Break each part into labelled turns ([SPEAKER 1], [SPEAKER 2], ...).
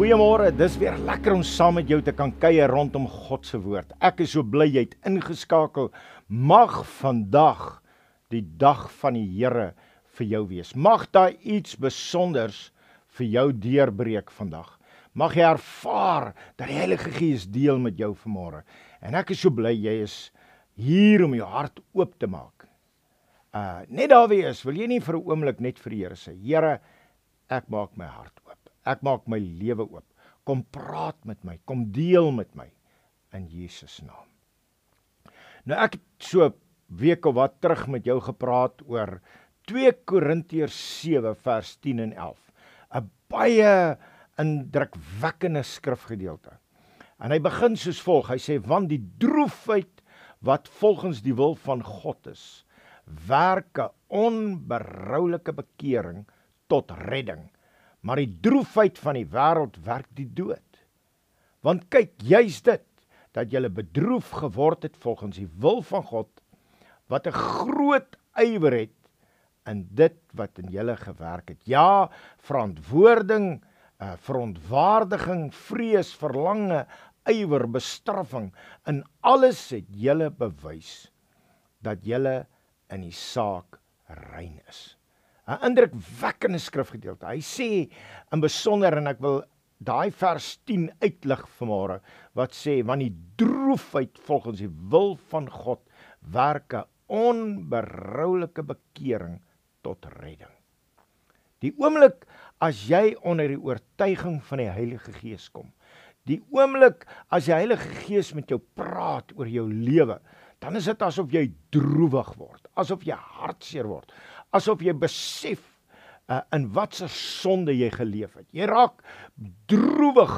[SPEAKER 1] Goeiemôre, dis weer lekker om saam met jou te kan kuier rondom God se woord. Ek is so bly jy het ingeskakel. Mag vandag die dag van die Here vir jou wees. Mag daar iets besonders vir jou deurbreek vandag. Mag jy ervaar dat die Heilige Gees deel met jou vanmôre. En ek is so bly jy is hier om jou hart oop te maak. Uh net daar wees, wil jy nie vir 'n oomblik net vir die Here sê, Here, ek maak my hart oop. Ek maak my lewe oop. Kom praat met my, kom deel met my in Jesus naam. Nou ek het so week of wat terug met jou gepraat oor 2 Korintiërs 7 vers 10 en 11. 'n Baie indrukwekkende skrifgedeelte. En hy begin soos volg. Hy sê want die droefheid wat volgens die wil van God is, werk 'n onberoulike bekering tot redding maar die droefheid van die wêreld werk die dood. Want kyk, juis dit dat jy bedroef geword het volgens die wil van God wat 'n groot ywer het in dit wat in julle gewerk het. Ja, verantwoording, uh, verontwaardiging, vrees, verlange, ywer, bestraffing, in alles het julle bewys dat julle in die saak rein is. 'n indrukwekkende skrifgedeelte. Hy sê in besonder en ek wil daai vers 10 uitlig vanmôre wat sê want die droefheid volgens die wil van God werk 'n onberoulike bekering tot redding. Die oomblik as jy onder die oortuiging van die Heilige Gees kom, die oomblik as die Heilige Gees met jou praat oor jou lewe, dan is dit asof jy droewig word, asof jy hartseer word, asof jy besef uh, in watter sonde jy geleef het. Jy raak droewig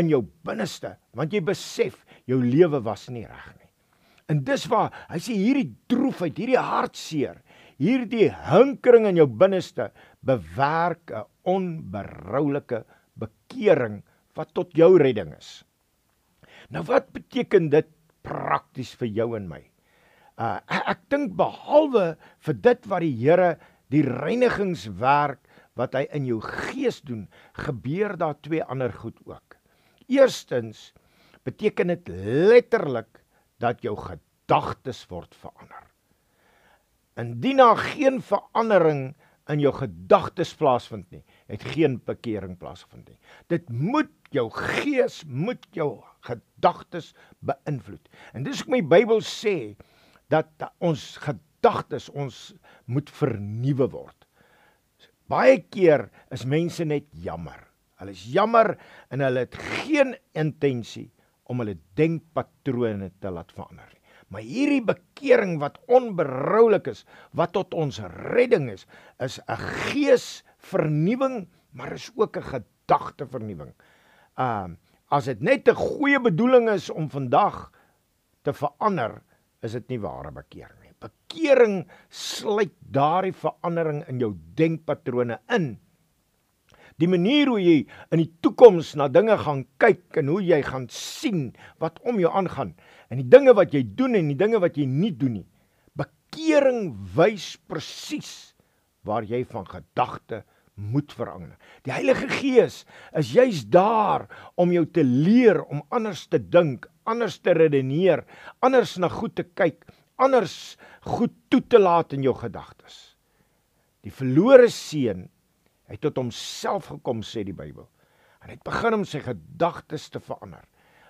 [SPEAKER 1] in jou binneste want jy besef jou lewe was nie reg nie. En dis waar hy sê hierdie droefheid, hierdie hartseer, hierdie hinkering in jou binneste bewerk 'n onberoulike bekering wat tot jou redding is. Nou wat beteken dit prakties vir jou en my? Uh ek, ek dink behalwe vir dit wat die Here die reinigingswerk wat hy in jou gees doen, gebeur daar twee ander goed ook. Eerstens beteken dit letterlik dat jou gedagtes word verander. Indien daar geen verandering in jou gedagtes plaasvind nie, het geen bekering plaasgevind nie. Dit moet jou gees moet jou gedagtes beïnvloed. En dis hoekom die Bybel sê dat ons gedagtes ons moet vernuwe word. Baie keer is mense net jammer. Hulle is jammer en hulle het geen intensie om hulle denkpatrone te laat verander nie. Maar hierdie bekering wat onberoulik is, wat tot ons redding is, is 'n geesvernuwing, maar is ook 'n gedagtevernuwing. Um as dit net 'n goeie bedoeling is om vandag te verander, is dit nie ware bekering nie. Bekering sluit daardie verandering in jou denkpatrone in. Die manier hoe jy in die toekoms na dinge gaan kyk en hoe jy gaan sien wat om jou aangaan en die dinge wat jy doen en die dinge wat jy nie doen nie. Bekering wys presies waar jy van gedagte moet verander. Die Heilige Gees is juis daar om jou te leer om anders te dink, anders te redeneer, anders na goed te kyk, anders goed toe te laat in jou gedagtes. Die verlore seun het tot homself gekom sê die Bybel. En hy het begin om sy gedagtes te verander.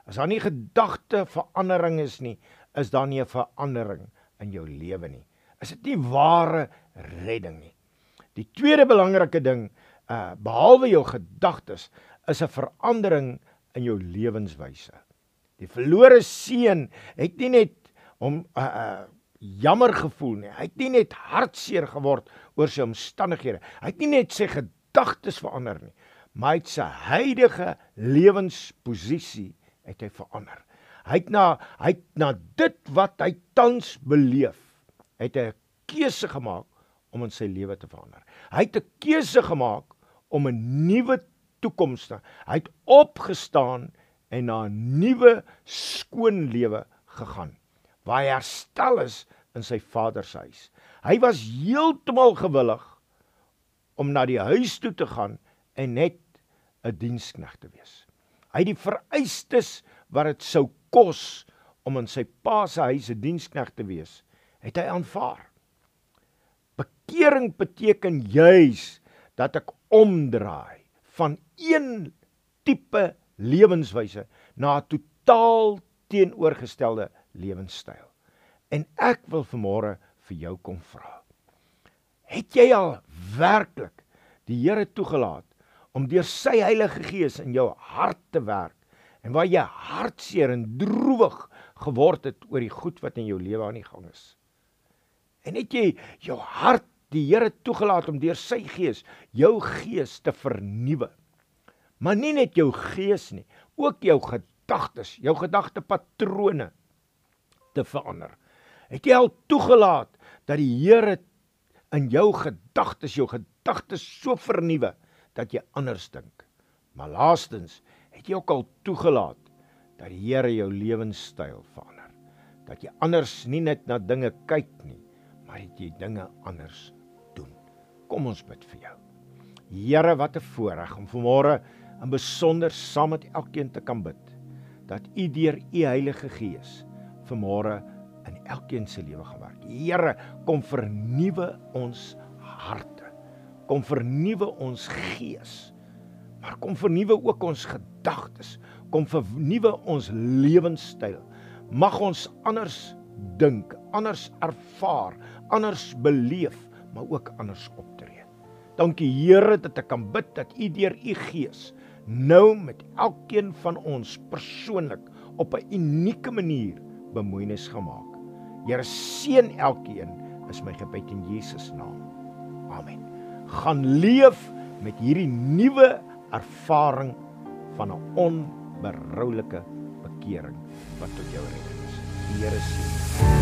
[SPEAKER 1] As daar nie gedagte verandering is nie, is daar nie 'n verandering in jou lewe nie. Is dit nie ware redding nie? Die tweede belangrike ding, uh behalwe jou gedagtes, is 'n verandering in jou lewenswyse. Die verlore seun het nie net hom uh, uh jammer gevoel nie. Hy het nie net hartseer geword oor sy omstandighede. Hy het nie net sy gedagtes verander nie, maar hy het sy huidige lewensposisie het hy verander. Hy het na hy het na dit wat hy tans beleef, het hy 'n keuse gemaak om in sy lewe te verander. Hy het 'n keuse gemaak om 'n nuwe toekoms te. Hy het opgestaan en na 'n nuwe skoon lewe gegaan waar hy herstel is in sy Vader se huis. Hy was heeltemal gewillig om na die huis toe te gaan en net 'n diensknegt te wees. Hy het die vereistes wat dit sou kos om in sy pa se huis 'n diensknegt te wees, het hy aanvaar. Bekering beteken juis dat ek omdraai van een tipe lewenswyse na 'n totaal teenoorgestelde lewenstyl. En ek wil vanmôre vir jou kom vra. Het jy al werklik die Here toegelaat om deur sy Heilige Gees in jou hart te werk en waar jy hartseer en droewig geword het oor die goed wat in jou lewe aan die gang is? En het jy jou hart die Here toegelaat om deur sy Gees jou gees te vernuwe? Maar nie net jou gees nie, ook jou gedagtes, jou gedagtepatrone te verander. Het jy al toegelaat dat die Here in jou gedagtes, jou gedagtes so vernuwe dat jy anders dink? Maar laastens, het jy ook al toegelaat dat die Here jou lewenstyl verander? Dat jy anders nie net na dinge kyk nie, maar dat jy dinge anders doen. Kom ons bid vir jou. Here, wat 'n voorreg om vanmôre in besonder saam met elkeen te kan bid dat U deur U Heilige Gees vanmôre in elkeen se lewe gaan werk. Here, kom vernuwe ons harte. Kom vernuwe ons gees. Maar kom vernuwe ook ons gedagtes. Kom vernuwe ons lewenstyl. Mag ons anders dink, anders ervaar, anders beleef, maar ook anders optree. Dankie Here dat ek kan bid dat U deur U Gees nou met elkeen van ons persoonlik op 'n unieke manier bemoeienis gemaak. Here seën elkeen is my gebed in Jesus naam. Amen. Gaan leef met hierdie nuwe ervaring van 'n onberoulike bekering wat tot jou redding is. Die Here seën.